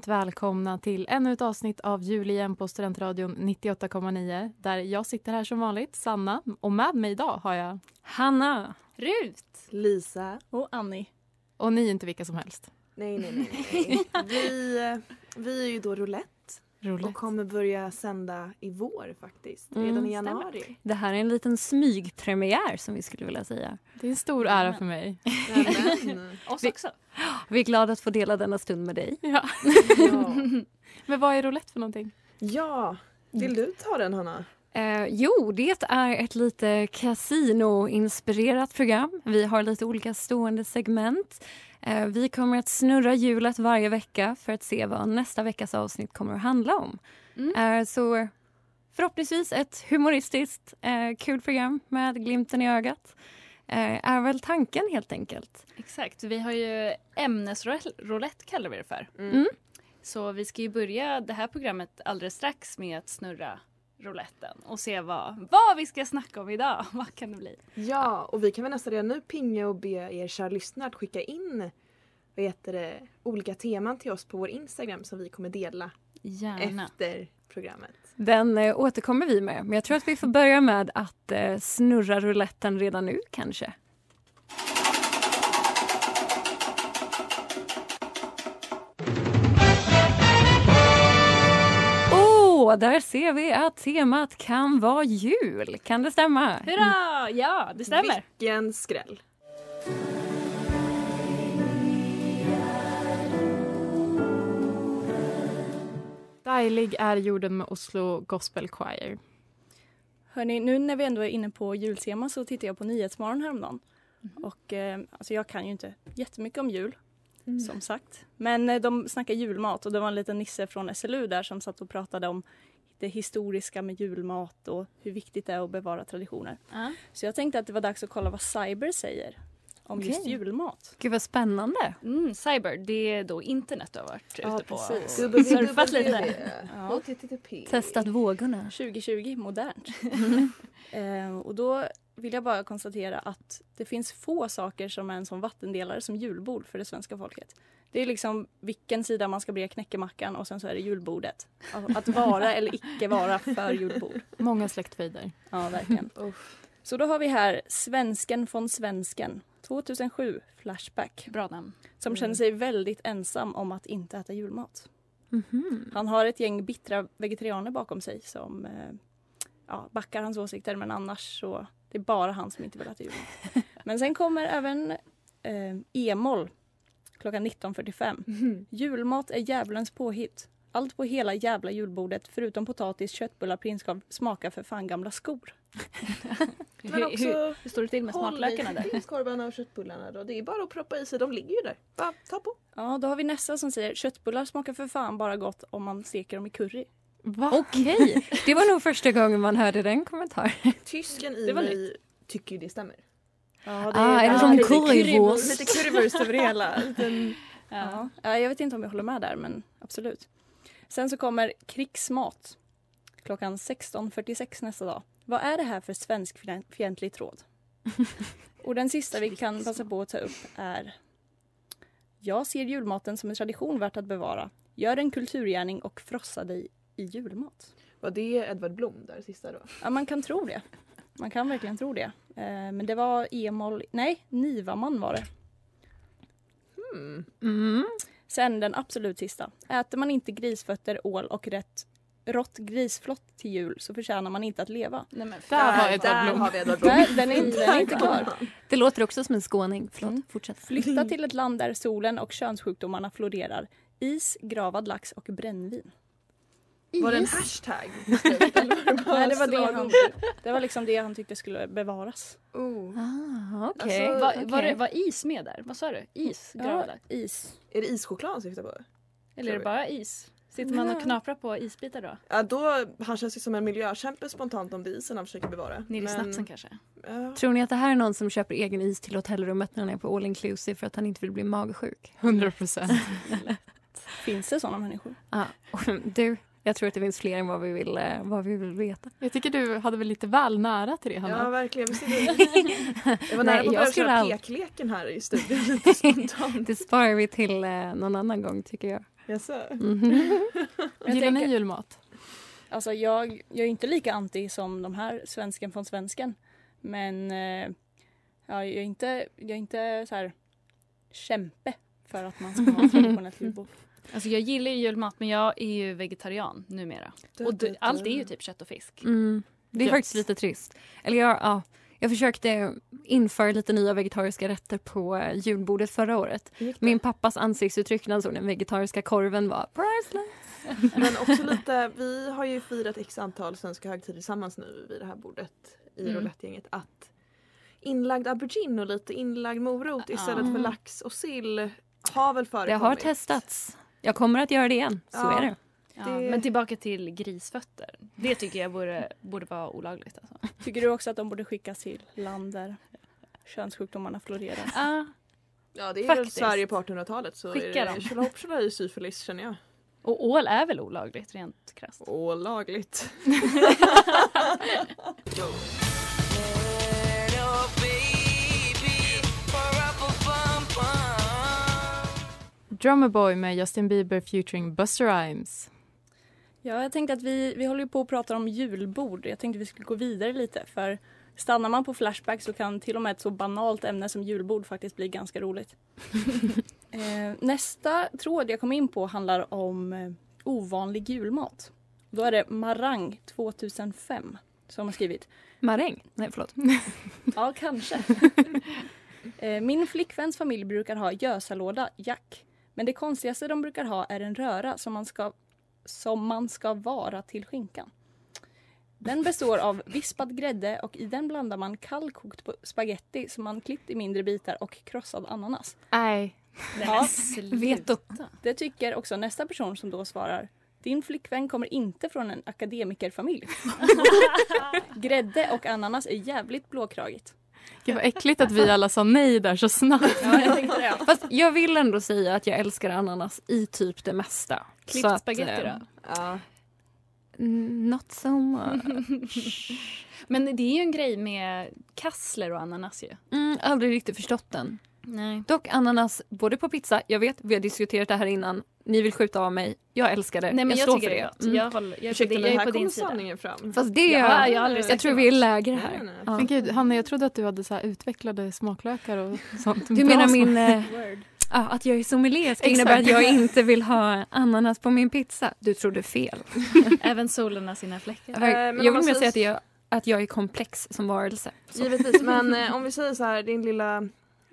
Varmt välkomna till ännu ett avsnitt av Jul igen på Studentradion 98,9 där jag sitter här som vanligt, Sanna, och med mig idag har jag Hanna Rut. Lisa. och Annie. och ni är inte vilka som helst. Nej, nej, nej. nej. Vi, eh, vi är ju då Roulette och Roligt. kommer börja sända i vår faktiskt. Mm, Redan i stämmer. januari. Det här är en liten smygpremiär som vi skulle vilja säga. Det är en stor ära för mig. Oss också. Vi är glada att få dela denna stund med dig. Ja. ja. Men vad är roulette för någonting? ja. Vill du ta den Hanna? Eh, jo, det är ett lite kasinoinspirerat program. Vi har lite olika stående segment. Eh, vi kommer att snurra hjulet varje vecka för att se vad nästa veckas avsnitt kommer att handla om. Eh, så förhoppningsvis ett humoristiskt, eh, kul program med glimten i ögat. Eh, är väl tanken helt enkelt. Exakt. Vi har ju ämnesroulette kallar vi det för. Mm. Så vi ska ju börja det här programmet alldeles strax med att snurra rouletten och se vad, vad vi ska snacka om idag. Vad kan det bli? Ja, och vi kan väl nästan redan nu pinga och be er kära lyssnare att skicka in vad heter det, olika teman till oss på vår Instagram som vi kommer dela Gärna. efter programmet. Den eh, återkommer vi med. Men jag tror att vi får börja med att eh, snurra rouletten redan nu kanske. Där ser vi att temat kan vara jul. Kan det stämma? Hurra! Ja, det stämmer. Vilken skräll. Dejlig är jorden med Oslo Gospel Choir. Hörni, nu när vi ändå är inne på jultema så tittade jag på Nyhetsmorgon häromdagen. Och eh, alltså jag kan ju inte jättemycket om jul, som sagt. Men eh, de snackar julmat och det var en liten nisse från SLU där som satt och pratade om det historiska med julmat och hur viktigt det är att bevara traditioner. Ja. Så jag tänkte att det var dags att kolla vad Cyber säger om just Okej. julmat. Gud vad spännande. Mm, cyber, det är då internet du har varit ute på. precis. och Surfat lite. Ja. Testat vågorna. 2020, modernt. eh, och då vill jag bara konstatera att det finns få saker som är en sån vattendelare som julbord för det svenska folket. Det är liksom vilken sida man ska bre knäckemackan och sen så är det julbordet. Alltså, Att vara eller icke vara för julbord. Många släktfejder. Ja, verkligen. Så då har vi här Svensken från Svensken 2007 Flashback Bra namn. som känner sig väldigt ensam om att inte äta julmat. Mhm. Han har ett gäng bittra vegetarianer bakom sig som eh, ja, backar hans åsikter men annars så det är bara han som inte vill äta julmat. Men sen kommer även eh, Emol klockan 19.45. Julmat är djävulens påhitt. Allt på hela jävla julbordet förutom potatis, köttbullar, prinskorv smakar för fan gamla skor. Men också hur, hur står det till med smaklökarna där? prinskorvarna och köttbullarna då. Det är bara att proppa i sig, de ligger ju där. Bara ta på. Ja, då har vi Nessa som säger köttbullar smakar för fan bara gott om man steker dem i curry. Va? Okej, det var nog första gången man hörde den kommentaren. Tysken i Det mig tycker ju det stämmer. Ja, Ah, är det som lite currywurst? Lite currywurst över det hela. Liten, ja. Ja, jag vet inte om jag håller med där, men absolut. Sen så kommer krigsmat klockan 16.46 nästa dag. Vad är det här för svenskfientlig tråd? Och den sista vi kan passa på att ta upp är Jag ser julmaten som en tradition värt att bevara. Gör en kulturgärning och frossa dig i julmat. Var det Edvard Blom där sista då? Ja, man kan tro det. Man kan verkligen tro det. Eh, men det var Emil, nej, Nivaman var det. Hmm. Mm. Sen den absolut sista. Äter man inte grisfötter, ål och rätt rått grisflott till jul så förtjänar man inte att leva. Nej, men Där Där, Edvard där Blom. har vi Edvard Blom. Nej, den är inte, den är inte klar. Det låter också som en skåning. Förlåt, Mm. fortsätt. Flytta till ett land där solen och könssjukdomarna florerar. Is, gravad lax och brännvin. Var det en hashtag? eller var det bara Nej, det var det han, det var liksom det han tyckte skulle bevaras. Oh. Ah, okej. Alltså, Va, okej. var, det, var is med där? Vad sa du? Is? Ja, is. Är det ischoklad han syftar på? Eller är det bara is? Sitter man och knaprar på isbitar då? Ja, då, han känns ju som en miljökämpe spontant om det är isen han försöker bevara. I Men- snapsen kanske? Ja. Tror ni att det här är någon som köper egen is till hotellrummet när han är på all inclusive för att han inte vill bli magsjuk? 100 procent. Finns det sådana människor? Ja. Du, jag tror att det finns fler än vad vi vill, eh, vad vi vill veta. Jag tycker du hade väl lite väl nära till det, Hanna. Ja, verkligen. Jag var nära Nej, på att jag börja skulle köra all- pekleken här i studion lite spontant. Det sparar vi till eh, någon annan gång tycker jag. Jaså? Mhm. Jag Gillar ni julmat? Alltså jag, jag är inte lika anti som de här svensken från svensken. Men eh, ja, jag är inte, jag är inte så här kämpe för att man ska ha traditionellt julbord. Alltså jag gillar ju julmat men jag är ju vegetarian numera. Och det, allt är ju typ kött och fisk. Mm. Det är Gött. faktiskt lite trist. Eller jag, ja, jag försökte införa lite nya vegetariska rätter på eh, julbordet förra året. Min pappas ansiktsuttryck när han såg den vegetariska korven var priceless. Men också lite, vi har ju firat x antal svenska högtider tillsammans nu vid det här bordet i Mm. roulettegänget att inlagd aubergine och lite inlagd morot istället Ja. för lax och sill har väl Det förekommit. har testats. Jag kommer att göra det igen. Så Ja. är det. Ja, Det- Men tillbaka till grisfötter. Det tycker jag borde, borde vara olagligt. Alltså. Tycker du också att de borde skickas till land där könssjukdomarna florerar? Ah, Ja det är väl Faktiskt. Sverige på 1800-talet så Skicka är det dem. tjolahopp tjolahej syfilis känner jag. och ål är väl olagligt rent krasst? Olagligt. Drummer Boy med Justin Bieber featuring Buster Rhymes. Ja, jag tänkte att vi, vi håller på att prata om julbord. Jag tänkte att vi skulle gå vidare lite för stannar man på Flashback så kan till och med ett så banalt ämne som julbord faktiskt bli ganska roligt. eh, nästa tråd jag kom in på handlar om eh, ovanlig julmat. Då är det Marang 2005 som har skrivit. Maräng? Nej, förlåt. Ja, kanske. Eh, Min flickväns familj brukar ha gösalåda, jack. Men det konstigaste de brukar ha är en röra som man ska, som man ska vara till skinkan. Den består av vispad grädde och i den blandar man kallkokt på- spaghetti som man klippt i mindre bitar och krossad ananas. Nej. Ja, Veto. det tycker också nästa person som då svarar. Din flickvän kommer inte från en akademikerfamilj. Grädde och ananas är jävligt blåkragigt. Gud vad äckligt att vi alla sa nej där så snabbt. Ja, jag det. Fast jag vill ändå säga att jag älskar ananas i typ det mesta. Klippt spagetti då? Ja. mm, Not so much. Men det är ju en grej med kassler och ananas ju. Mm, aldrig riktigt förstått den. Nej. Dock ananas både på pizza, jag vet, vi har diskuterat det här innan. Ni vill skjuta av mig. Jag älskar det. Nej men jag, står tycker för det gott. Mm. Jag, håller, jag, är Ursäkta din- men jag här är på din sida. fram. Fast det, Ja, är, jag har aldrig jag sett tror vi är lägre Nej, här. nej. Ja. Men gud, Hanna, jag trodde att du hade så här utvecklade smaklökar och sånt. Du menar min, eh, ja, att jag är sommelier ska innebära att jag inte vill ha ananas på min pizza? Du trodde fel. Även solen har sina fläckar. Men jag vill mer säga att jag, att jag är komplex som varelse. Så. Givetvis, men eh, om vi säger så här, din lilla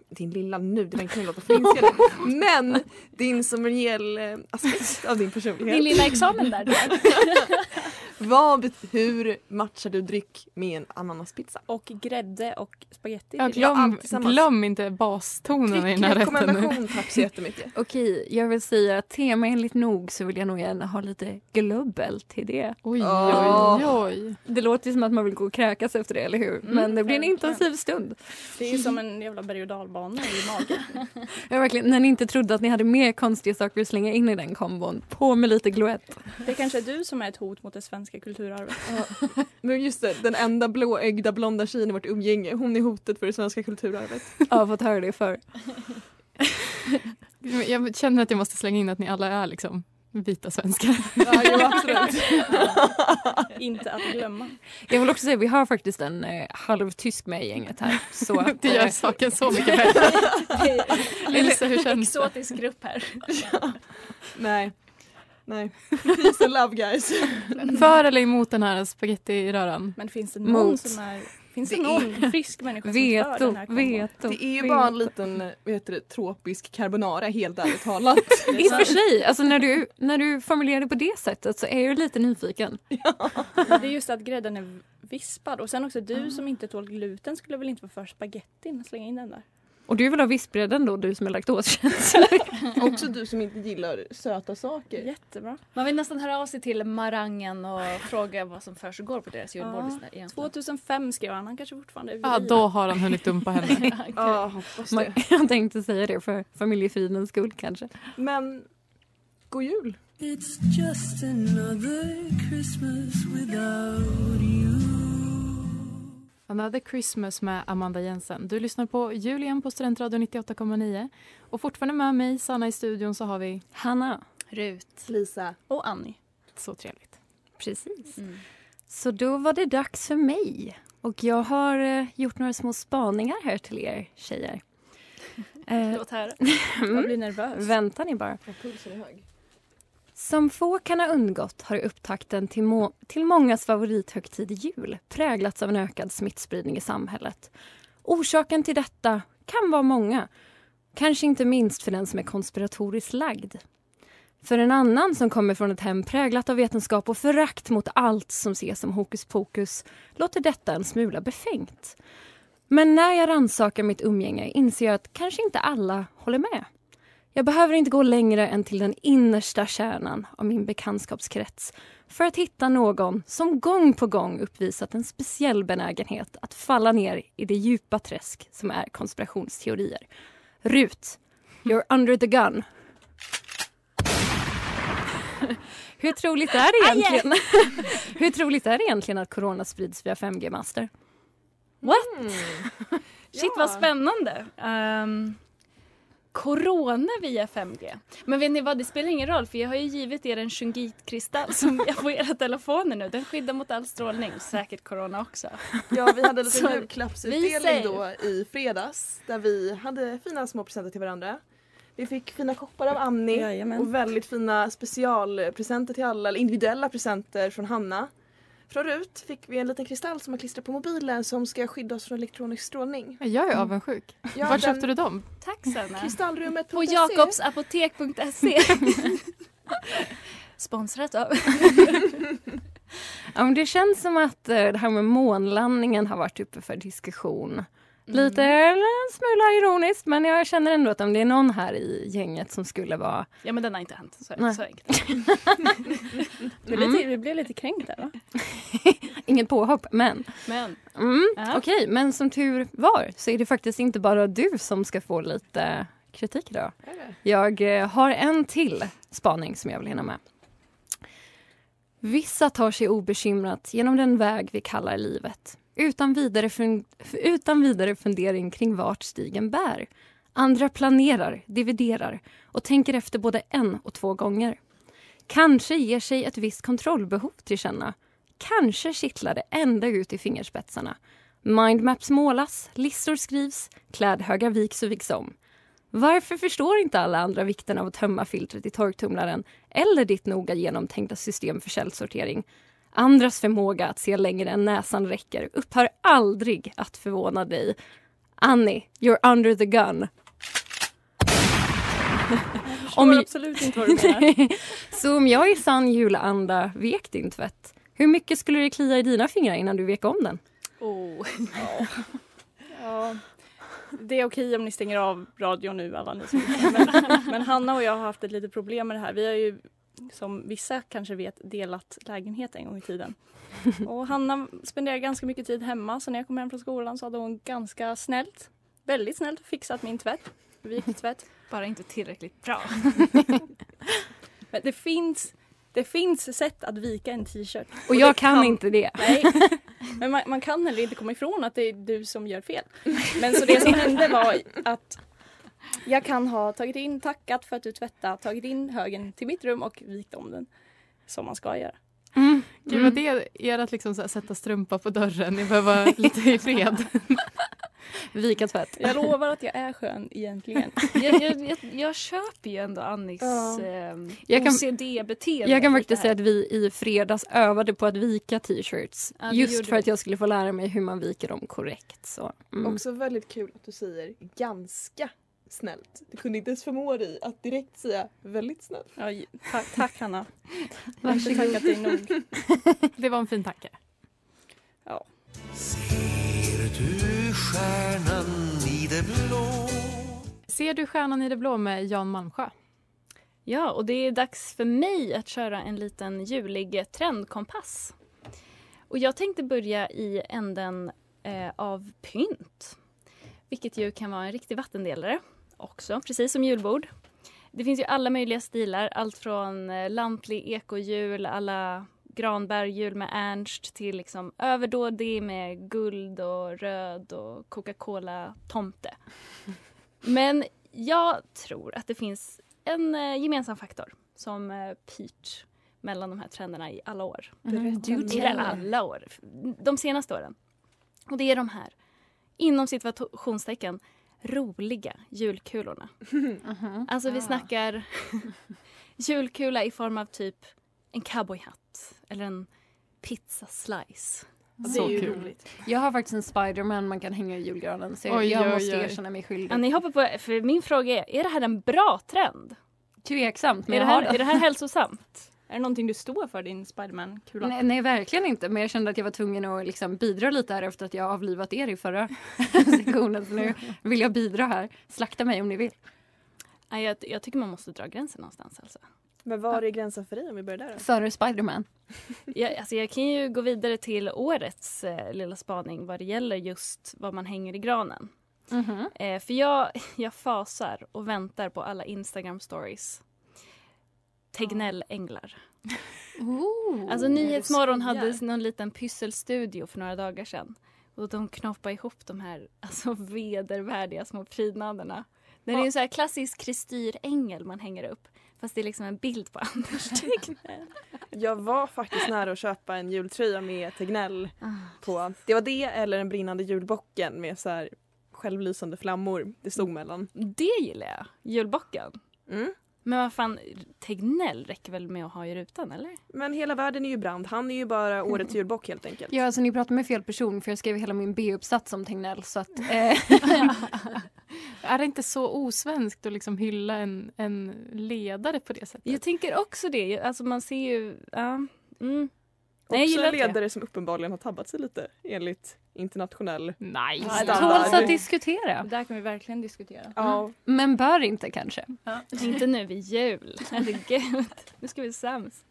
din lilla nu, den kan ju låta förminskande. Men din sommelier-aspekt av din personlighet. Din lilla examen där. Vad, hur matchar du dryck med en ananaspizza? Och grädde och spaghetti. Ja. Ja, glöm, glöm inte bastonen i den här rätten tack så jättemycket. Okej, jag vill säga att temaenligt nog så vill jag nog gärna ha lite glubbel till det. Oj, oj, oj. Det låter som att man vill gå och kräkas efter det, eller hur? Men det blir en intensiv stund. Det är ju som en jävla berg och dalbana i magen. Jag verkligen, när ni inte trodde att ni hade mer konstiga saker att slänga in i den kombon, på med lite gluett. Det kanske är du som är ett hot mot det svenska kulturarvet. Men just det, den enda blåögda blonda tjejen i vårt umgänge, hon är hotet för det svenska kulturarvet. Jag har fått höra det för. Jag känner att jag måste slänga in att ni alla är liksom vita svenskar. Ja, jo, absolut. Inte att glömma. Jag vill också säga, vi har faktiskt en eh, halvtysk med i gänget här. Så att, Det gör eh, saken så mycket bättre. Elsa, hur känns det? Exotisk grupp här. Nej. Nej. Peace and love guys. För eller emot den här spagettiröran? Men finns det någon Mot. som är... Finns det, Det någon frisk människa som för veto, den här veto. Det är ju veto. bara en liten vad heter det, tropisk carbonara helt ärligt talat. I och för sig, alltså när du, när du formulerar det på det sättet så är jag lite nyfiken. Det är just att grädden är vispad. Och sen också du som inte tål gluten skulle väl inte vara för spagettin? Slänga in den där. Och du vill ha vispgrädden då, du som är laktoskänslig? Också du som inte gillar söta saker. Jättebra. Man vill nästan höra av sig till Marangen och fråga vad som försiggår på deras julbord Ja. istället, egentligen. 2005 skrev han. Han kanske fortfarande är Ja, då har han hunnit dumpa henne. Ja, Man, det. jag tänkte säga det för familjefridens skull kanske. Men, god jul. It's just another Christmas without you. Another Christmas med Amanda Jensen. Du lyssnar på Julian på Studentradio 98,9. Och fortfarande med mig, Sanna, i studion så har vi... Hanna, Rut. Lisa. Och Annie. Så trevligt. precis. Mm. Så då var det dags för mig. Och jag har eh, gjort några små spaningar här till er tjejer. Eh, Låt höra. Jag blir nervös. vänta ni bara. Pulsen är hög. Som få kan ha undgått har upptakten till, må- till mångas favorithögtid jul präglats av en ökad smittspridning i samhället. Orsaken till detta kan vara många. Kanske inte minst för den som är konspiratoriskt lagd. För en annan som kommer från ett hem präglat av vetenskap och förakt mot allt som ses som hokus pokus låter detta en smula befängt. Men när jag rannsakar mitt umgänge inser jag att kanske inte alla håller med. Jag behöver inte gå längre än till den innersta kärnan av min bekantskapskrets för att hitta någon som gång på gång uppvisat en speciell benägenhet att falla ner i det djupa träsk som är konspirationsteorier. Rut, you're under the gun. Hur troligt är det egentligen? Hur troligt är det egentligen att corona sprids via 5G-master? Mm. Shit vad spännande. Um, corona via 5G. Men vet ni vad, det spelar ingen roll för jag har ju givit er en shungitkristall som jag på era telefoner nu. Den skyddar mot all strålning, säkert corona också. Ja, vi hade lite Så, vi julklappsutdelning då i fredags där vi hade fina små presenter till varandra. Vi fick fina koppar av Annie Jajamän. och väldigt fina specialpresenter till alla, eller individuella presenter från Hanna. Från Rut fick vi en liten kristall som man klistrar på mobilen som ska skydda oss från elektronisk strålning. Jag är avundsjuk. Ja, Var den- köpte du dem? Tack Sanna. Kristallrummet På jakobsapotek.se. Sponsrat av. Ja, men det känns som att eh, det här med månlandningen har varit uppe för diskussion. Lite eller en smula ironiskt men jag känner ändå att om det är någon här i gänget som skulle vara... Ja men den har inte hänt. Så, Nej. så enkelt. Lite, vi blev lite kränkt där va? Inget påhopp men... Men Mm, Ja. Okej, men som tur var så är det faktiskt inte bara du som ska få lite kritik idag. Jag eh, har en till spaning som jag vill hinna med. Vissa tar sig obekymrat genom den väg vi kallar livet utan vidare, fun- utan vidare fundering kring vart stigen bär. Andra planerar, dividerar och tänker efter både en och två gånger. Kanske ger sig ett visst kontrollbehov till känna. Kanske kittlar det ända ut i fingerspetsarna. Mindmaps målas, listor skrivs, klädhögar viks och viks om. Varför förstår inte alla andra vikten av att tömma filtret i torktumlaren eller ditt noga genomtänkta system för källsortering? Andras förmåga att se längre än näsan räcker upphör aldrig att förvåna dig. Annie, you're under the gun. Jag Om- absolut inte vad du menar. Så om jag i sann julanda vek din tvätt Hur mycket skulle det klia i dina fingrar innan du vek om den? Oh. Ja, det är okej om ni stänger av radion nu alla ni som men, men Hanna och jag har haft ett litet problem med det här. Vi har ju som vissa kanske vet delat lägenhet en gång i tiden. Och Hanna spenderar ganska mycket tid hemma så när jag kom hem från skolan så hade hon ganska snällt, väldigt snällt fixat min tvätt. Vikt tvätt. Bara inte tillräckligt bra. Men det finns, det finns sätt att vika en t-shirt. Och jag det kan inte det. Nej, men man, man kan heller inte komma ifrån att det är du som gör fel. Men så det som hände var att jag kan ha tagit in, tackat för att du tvättat, tagit in högen till mitt rum och vikt om den. Som man ska göra. Mm. Gud vad det är att liksom så här sätta strumpa på dörren. Ni behöver vara lite i fred. Vika tvätt. Jag lovar att jag är skön egentligen. jag, jag, jag, jag köper ju ändå Annis Ja. eh, Jag kan- OCD-beteende. Jag kan faktiskt säga att vi i fredags övade på att vika t-shirts. Ja, just för att vi. jag skulle få lära mig hur man viker dem korrekt. Så. Mm. Också väldigt kul att du säger ganska snällt. Du kunde inte ens förmå dig att direkt säga väldigt snällt. Ja, tack, tack Hanna. Jag har inte tackat dig nog. Det var en fin tanke. Ja. Ser du stjärnan i det blå? Ser du Stjärnan i det blå med Jan Malmsjö? Ja, och det är dags för mig att köra en liten julig trendkompass. Och jag tänkte börja i änden eh, av pynt. Vilket ju kan vara en riktig vattendelare också, precis som julbord. Det finns ju alla möjliga stilar, allt från eh, lantlig ekojul, alla granbergjul med Ernst till liksom överdådig med guld och röd och Coca-Cola-tomte. Men jag tror att det finns en eh, gemensam faktor som eh, pyrt mellan de här trenderna i alla år. Mm, Inte tell. alla år, de senaste åren. Och det är de här, inom situationstecken, roliga julkulorna. Alltså vi Ah. snackar julkula i form av typ en cowboyhatt eller en pizzaslice. Är ju kul. roligt. Jag har faktiskt en Spiderman man kan hänga i julgranen så jag, Oj, jag oj, måste oj. erkänna mig skyldig. Ja, ni hoppar på, för min fråga är, är det här en bra trend? Tveksamt, men Är det, jag har här, är det här hälsosamt? Är det någonting du står för, din Spiderman-kula? Nej, nej, verkligen inte. Men jag kände att jag var tvungen att liksom bidra lite här efter att jag avlivat er i förra sektionen. Så nu vill jag bidra här. Slakta mig om ni vill. Nej, jag, jag tycker man måste dra gränsen någonstans. Alltså. Men var är gränsen för dig om vi börjar där? då? Före Spiderman. Jag, alltså jag kan ju gå vidare till årets eh, lilla spaning vad det gäller just vad man hänger i granen. Mhm. Eh, för jag, jag fasar och väntar på alla Instagram stories. Tegnell-änglar. Alltså Nyhetsmorgon hade någon liten pysselstudio för några dagar sedan. Och de knoppade ihop de här alltså, vedervärdiga små prydnaderna. Det är en så här klassisk kristyrängel man hänger upp. Fast det är liksom en bild på Anders Tegnell. Jag var faktiskt nära att köpa en jultröja med Tegnell på. Det var det eller den brinnande julbocken med så här självlysande flammor. Det stod mellan. Det gillar jag. Julbocken. Mm. Men vad fan, Tegnell räcker väl med att ha i rutan eller? Men hela världen är ju brand. Han är ju bara årets julbock helt enkelt. Ja, alltså ni pratar med fel person för jag skrev hela min B-uppsats om Tegnell. Så att, eh, Är det inte så osvenskt att liksom hylla en, en ledare på det sättet? Jag tänker också det. Alltså man ser ju... Ja. Mm. Nej, jag Också gillar en det. ledare som uppenbarligen har tabbat sig lite enligt internationell Nej. Ja, standard. tåls att diskutera. Det där kan vi verkligen diskutera. Ja, Men bör inte kanske. Inte nu vid jul. Herregud. Nu ska vi sams.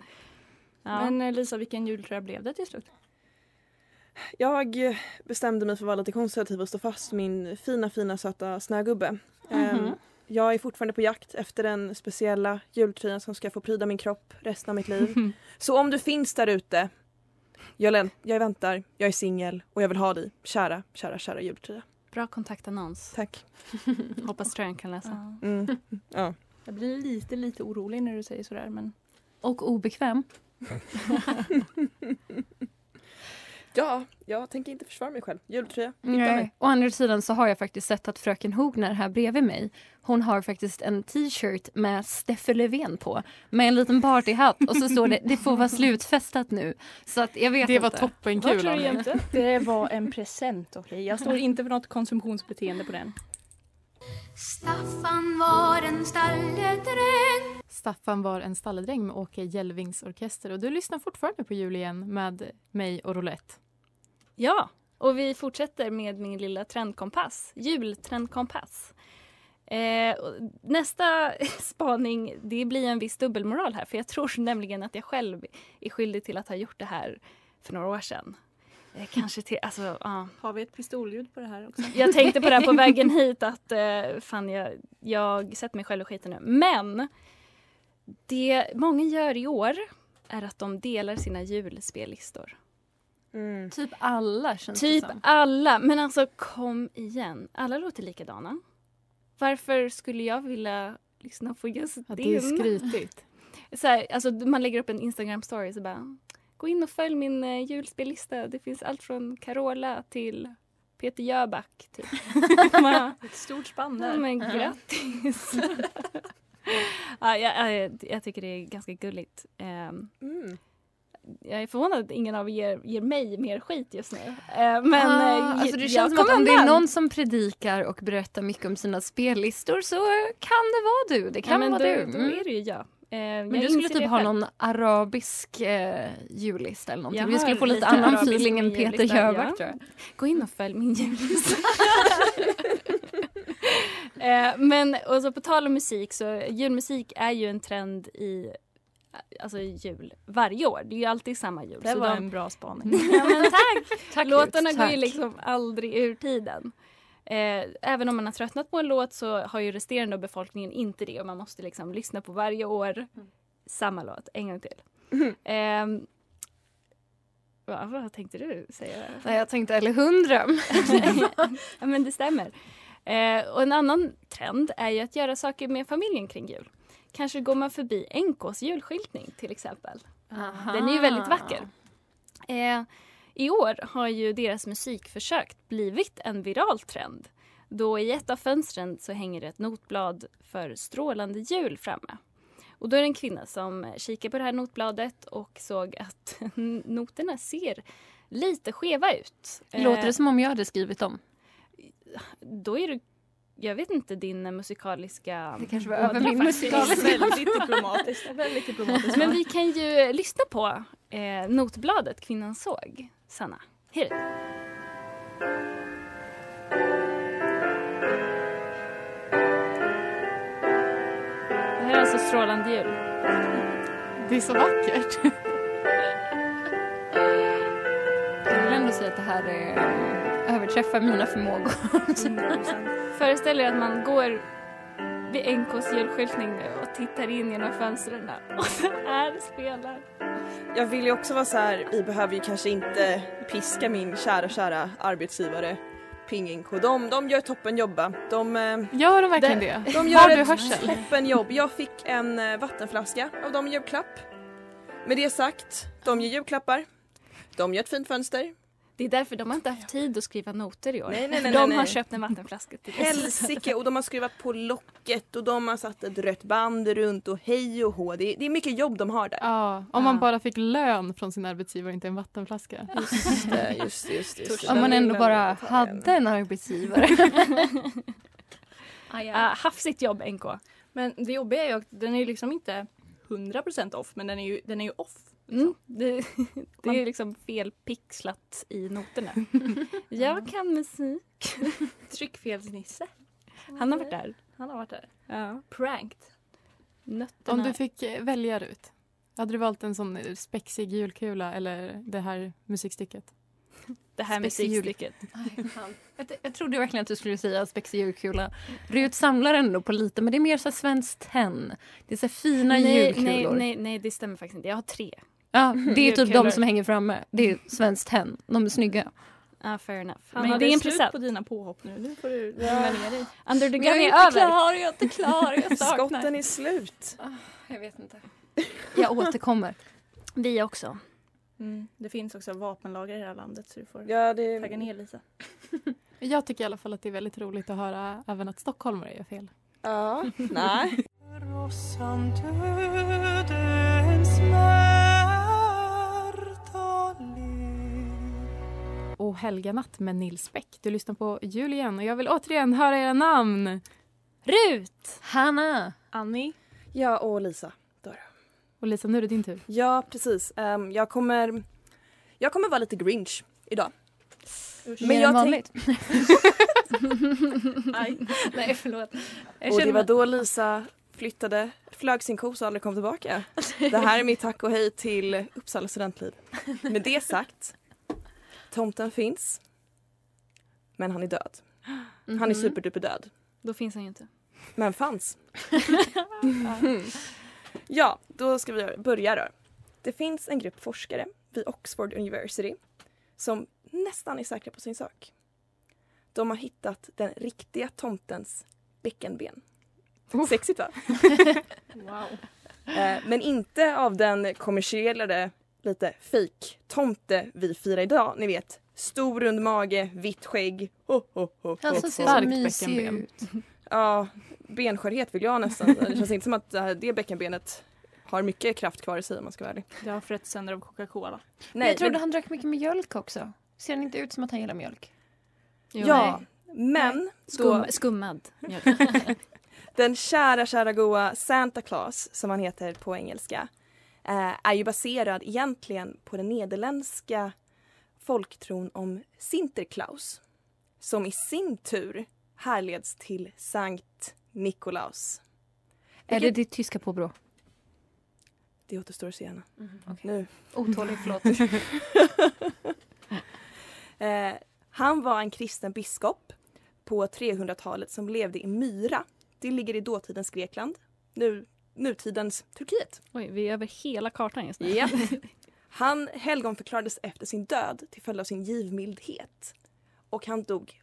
Ja. Men eh, Lisa, vilken jultröja blev det till slut? jag bestämde mig för att vara lite konservativ och stå fast min fina fina söta snögubbe. Mhm. Ehm, Jag är fortfarande på jakt efter den speciella jultröjan som ska få pryda min kropp resten av mitt liv. Så om du finns där ute, jag, jag väntar, jag är singel och jag vill ha dig. Kära, kära, kära jultröja. Bra kontaktannons. Tack. Hoppas tröjan kan läsa. Mm. Ja. Jag blir lite, lite orolig när du säger sådär men Och obekväm. ja, jag tänker inte försvara mig själv. Jultröja, hitta Nej. mig. Å andra sidan så har jag faktiskt sett att fröken Hogner här bredvid mig hon har faktiskt en t-shirt med Steffe Löfven på med en liten partyhatt och så står det det får vara slutfestat nu. Så att jag vet Det var inte. toppenkul av dig. det var en present, okej? Jag står inte för något konsumtionsbeteende på den. Staffan var en stalledräng Staffan var en stalledräng med Åke Jelvings orkester och du lyssnar fortfarande på jul igen med mig och Roulette. Ja, och vi fortsätter med min lilla trendkompass. Jultrendkompass. Eh, nästa spaning, det blir en viss dubbelmoral här för jag tror nämligen att jag själv är skyldig till att ha gjort det här för några år sedan. Eh, kanske till, alltså, ja. Har vi ett pistolljud på det här också? Jag tänkte på det på vägen hit att eh, fan jag, jag sätter mig själv i skiten nu. Men det många gör i år är att de delar sina julspellistor. Typ alla känns Typ det som. alla, men alltså kom igen. Alla låter likadana. Varför skulle jag vilja lyssna på just Ja, din? det är skrytigt. Så här, alltså, man lägger upp en Instagram story så bara gå in och följ min eh, julspellista. Det finns allt från Carola till Peter Jöback. Typ. Man- Ett stort spann Ja, där. men grattis! ja, jag, jag, jag tycker det är ganska gulligt. Ehm, Mm. Jag är förvånad att ingen av er ger, ger mig mer skit just nu. Eh, men ah, eh, alltså det känns som att om det är någon som predikar och berättar mycket om sina spellistor så kan det vara du. Det kan ja, vara då, du. Då Mm. är det ju jag. Eh, Men jag du skulle typ ha någon arabisk eh, jullista eller någonting. Vi skulle få lite lite annan feeling än Peter Jöback ja. tror jag. Gå in och följ min jullista. men och så på tal om musik så julmusik är ju en trend i alltså jul varje år. Det är ju alltid samma jul. Det så var de- en bra spaning. ja, tack! Tack, Låtarna går ju liksom aldrig ur tiden. Eh, även om man har tröttnat på en låt så har ju resterande av befolkningen inte det och man måste liksom lyssna på varje år samma låt en gång till. Ehm, va, vad tänkte du säga? Nej, jag tänkte eller hundra. ja, men det stämmer. Eh, och en annan trend är ju att göra saker med familjen kring jul. Kanske går man förbi NKs julskyltning till exempel. Den är ju väldigt vacker. Eh, I år har ju deras musikförsök blivit en viral trend. Då i ett av fönstren så hänger det ett notblad för strålande jul framme. Och då är det en kvinna som kikar på det här notbladet och såg att noterna ser lite skeva ut. Låter Eh, det som om jag hade skrivit dem? Då är det, jag vet inte din musikaliska... Det kanske var över min musikaliska. Väldigt diplomatiskt. Väldigt diplomatiskt. Men vi kan ju lyssna på eh, notbladet kvinnan såg. Sanna, hej Det här är alltså strålande jul. Det är så vackert. Jag vill ändå säga att det här är, överträffar mina förmågor. Föreställ er att man går vid NKs julskyltning nu och tittar in genom fönstren och så här spelar. Jag vill ju också vara så här, vi behöver ju kanske inte piska min kära, kära arbetsgivare Ping NK. De, de gör toppen jobba. De, eh, Gör de verkligen de, det? de Har gör du ett hörsel? toppenjobb. Jag fick en eh, vattenflaska av dem i julklapp. Med det sagt, de ger julklappar. De gör ett fint fönster. Det är därför de har inte haft tid att skriva noter i år. Nej, nej, nej, de nej, har nej. köpt en vattenflaska till Helsike! Och de har skruvat på locket och de har satt ett rött band runt och hej och hå. Det är, det är mycket jobb de har där. Ja, om man bara fick lön från sin arbetsgivare och inte en vattenflaska. Just det, just det, just det. Just det. Om man ändå bara hade en arbetsgivare. Ah, hafsigt jobb NK. Men det jobbiga är ju att den är liksom inte 100% off men den är ju, den är ju off. Mm, det, det är liksom felpixlat i noterna. Jag kan musik. Tryckfelsnisse. Han har varit där. Han har varit där. Ja. Pranked. Nötterna. Om du fick eh, välja ut, hade du valt en sån eh, spexig julkula eller det här musikstycket? det här Spexig musikstycket. jag, jag trodde verkligen att du skulle säga spexig julkula. Rut samlar ändå på lite, men det är mer så svenskt tenn. Det är så fina Nej, julkulor. nej, nej, nej, det stämmer faktiskt inte. Jag har tre. Ja, det är typ de som hänger framme. Det är svenskt tenn. De är snygga. Ah, fair enough. Han Men det är en slut present. på dina påhopp nu. Nu får du lugna ner dig. Under the Men gun är är över. klar, jag är inte klar, jag saknar. Skotten är slut. Jag vet inte. Jag återkommer. Vi också. Mm. Det finns också vapenlager i det här landet så du får Ja, det... tagga ner lite. Jag tycker i alla fall att det är väldigt roligt att höra även att stockholmare gör fel. Ja, nej. Och Helga natt med Nils Bäck. Du lyssnar på Jul igen och jag vill återigen höra era namn. Rut! Hanna! Annie. Ja, och Lisa. Och Lisa, nu är det din tur. Ja, precis. Ehm, jag kommer jag kommer vara lite grinch idag. Mer än vanligt. Nej. Nej, förlåt. Jag Och det var då Lisa flyttade, flög sin kos och aldrig kom tillbaka. Det här är mitt tack och hej till Uppsala studentliv. Med det sagt, tomten finns. Men han är död. Han är Mhm. superduper död. Då finns han ju inte. Men fanns. ja, då ska vi börja då. Det finns en grupp forskare vid Oxford University som nästan är säkra på sin sak. De har hittat den riktiga tomtens bäckenben. Sexigt va? Wow. Eh, Men inte av den kommersiella, lite fake tomte vi firar idag. Ni vet, stor rund mage, vitt skägg. Ho, ho, ho, Han ho, som ser så Starkt mysig bäckenben. ut. Ja, benskörhet vill jag nästan. Det känns inte som att det här- det bäckenbenet har mycket kraft kvar i sig om man ska vara ärlig. Det har frätts sönder av Coca-Cola. Men jag trodde men- han drack mycket mjölk också. Ser han inte ut som att han gillar mjölk? Ja, men Skum, då, skummad mjölk. den kära, kära goa Santa Claus, som han heter på engelska, eh, är ju baserad egentligen på den nederländska folktron om Sinterklaus, som i sin tur härleds till Sankt Nikolaus. Är det ditt tyska påbrå? Det återstår att se Anna. Nu. Otålig, förlåt. Eh, han var en kristen biskop på 300-talet som levde i Myra. Det ligger i dåtidens Grekland, nu, nutidens Turkiet. Oj, vi är över hela kartan just nu. Ja. Han helgonförklarades efter sin död till följd av sin givmildhet. Och han dog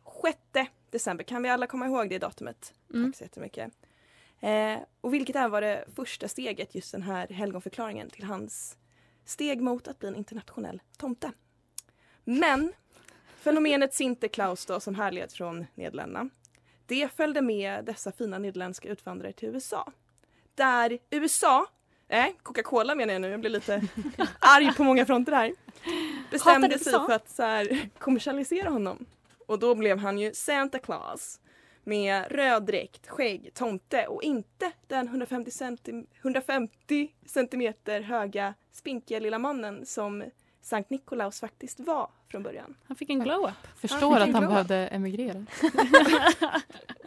6 december. Kan vi alla komma ihåg det datumet? Mm. Tack så jättemycket. Eh, och vilket är var det första steget, just den här helgonförklaringen till hans steg mot att bli en internationell tomte. Men fenomenet Sinterklaus då, som härleds från Nederländerna, det följde med dessa fina nederländska utvandrare till USA. Där USA, nej Coca-Cola menar jag nu, jag blir lite arg på många fronter här. Bestämde sig för att så här, kommersialisera honom. Och då blev han ju Santa Claus med röd dräkt, skägg, tomte och inte den 150, centi 150 centimeter höga spinkiga lilla mannen som Sankt Nikolaus faktiskt var från början. Han fick en glow-up. Förstår en att han behövde emigrera.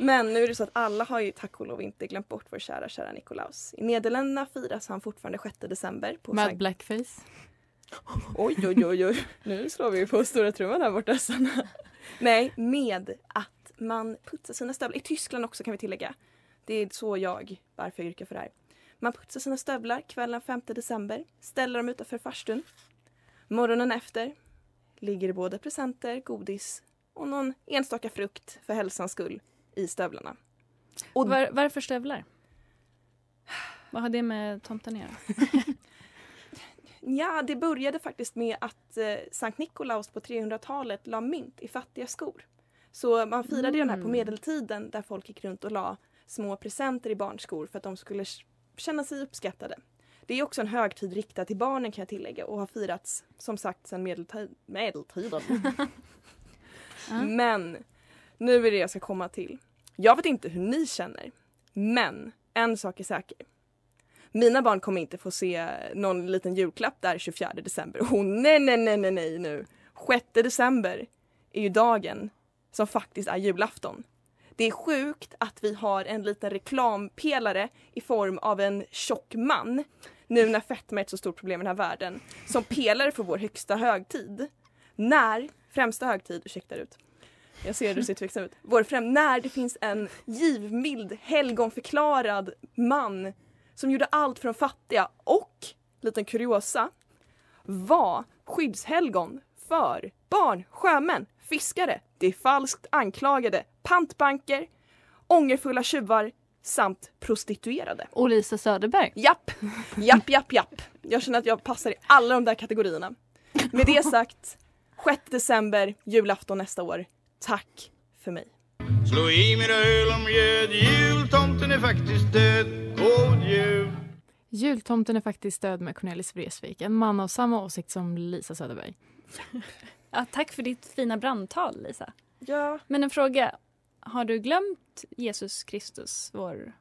Men nu är det så att alla har ju tack och lov inte glömt bort vår kära, kära Nikolaus. I Nederländerna firas han fortfarande 6 december. På Med Sankt... blackface. Oj, oj, oj, oj. Nu slår vi på stora trumman här borta. Sanna. Nej, med att man putsar sina stövlar. I Tyskland också kan vi tillägga. Det är så jag, varför jag yrkar för det här. Man putsar sina stövlar kvällen 5 december, ställer dem utanför farstun. Morgonen efter ligger det både presenter, godis och någon enstaka frukt för hälsans skull i stövlarna. Och var, varför stövlar? Vad har det med tomten att göra? Ja, det började faktiskt med att eh, Sankt Nikolaus på 300-talet la mynt i fattiga skor. Så man firade ju den här på Mm. medeltiden där folk gick runt och la små presenter i barnskor för att de skulle känna sig uppskattade. Det är också en högtid riktad till barnen kan jag tillägga och har firats som sagt sedan medeltid- medeltiden. Ja. Men nu är det jag ska komma till. Jag vet inte hur ni känner, men en sak är säker. Mina barn kommer inte få se någon liten julklapp där 24 december. Oh, nej, nej, nej, nej, nej nu. 6 december är ju dagen som faktiskt är julafton. Det är sjukt att vi har en liten reklampelare i form av en tjock man nu när fetma är ett så stort problem i den här världen som pelare för vår högsta högtid. När, främsta högtid, ursäkta ut. Jag ser du ser tveksam ut. Vår främ, när det finns en givmild, helgonförklarad man som gjorde allt för de fattiga och, liten kuriosa, var skyddshelgon för barn, sjömän, fiskare, de falskt anklagade, pantbanker, ångerfulla tjuvar samt prostituerade. Och Lisa Söderberg. Japp, japp, japp, japp. Jag känner att jag passar i alla de där kategorierna. Med det sagt, 6 december, julafton nästa år. Tack för mig. Slå i mera öl och mjöd, jultomten är faktiskt död. God jul! Jultomten är faktiskt död med Cornelis Vreeswijk, en man av samma åsikt som Lisa Söderberg. Ja, tack för ditt fina brandtal, Lisa. Ja. Men en fråga. Har du glömt Jesus Kristus, vår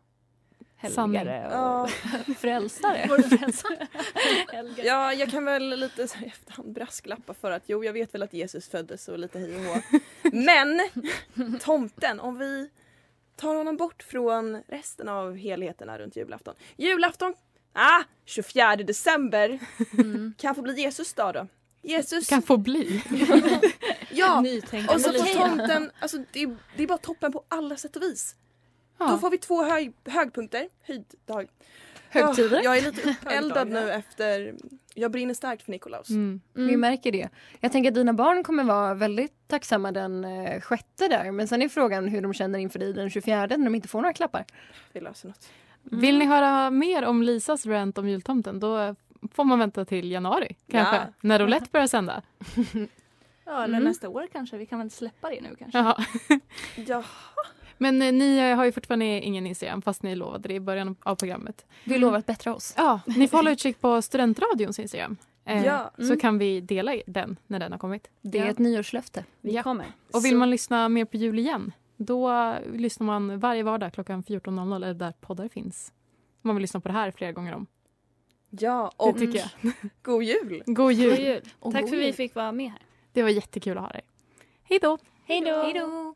helgare och Ja. Frälsare. Ja, jag kan väl lite så i efterhand brasklappa för att jo, jag vet väl att Jesus föddes och lite hej och hå. Men tomten, om vi tar honom bort från resten av helheterna runt julafton. Julafton, ah, 24 december Mm. kan få bli Jesus dag då. Jesus, Kan få bli. ja! Och så får tomten, alltså det är, det är bara toppen på alla sätt och vis. Då Ja. får vi två hög, högpunkter, höjddag. Högtider. Ah, jag är lite uppeldad nu efter, jag brinner starkt för Nikolaus. Mm. Vi märker det. Jag tänker att dina barn kommer vara väldigt tacksamma den eh, sjätte där. Men sen är frågan hur de känner inför dig den 24 när de inte får några klappar. Vi löser något. Vill ni höra mer om Lisas rant om jultomten då får man vänta till januari kanske. Ja. När Roulette börjar sända. Ja, eller Mm. nästa år kanske. Vi kan väl släppa det nu kanske. Jaha. Ja. Men eh, ni eh, har ju fortfarande ingen Instagram fast ni lovade det i början av programmet. Vi lovar att bättra oss. Ja, ni får hålla utkik på Studentradions Instagram. Eh, Ja. Så kan vi dela den när den har kommit. Det är Ja. ett nyårslöfte. Vi Ja. kommer. Och vill Så- man lyssna mer på jul igen då eh, lyssnar man varje vardag klockan 14.00 eller där poddar finns. Man vill lyssna på det här flera gånger om. Ja, Det och tycker jag. god jul! God God jul! jul. Och Tack god för att vi jul. fick vara med här. Det var jättekul att ha dig. Hej då! Hej då! Hej då!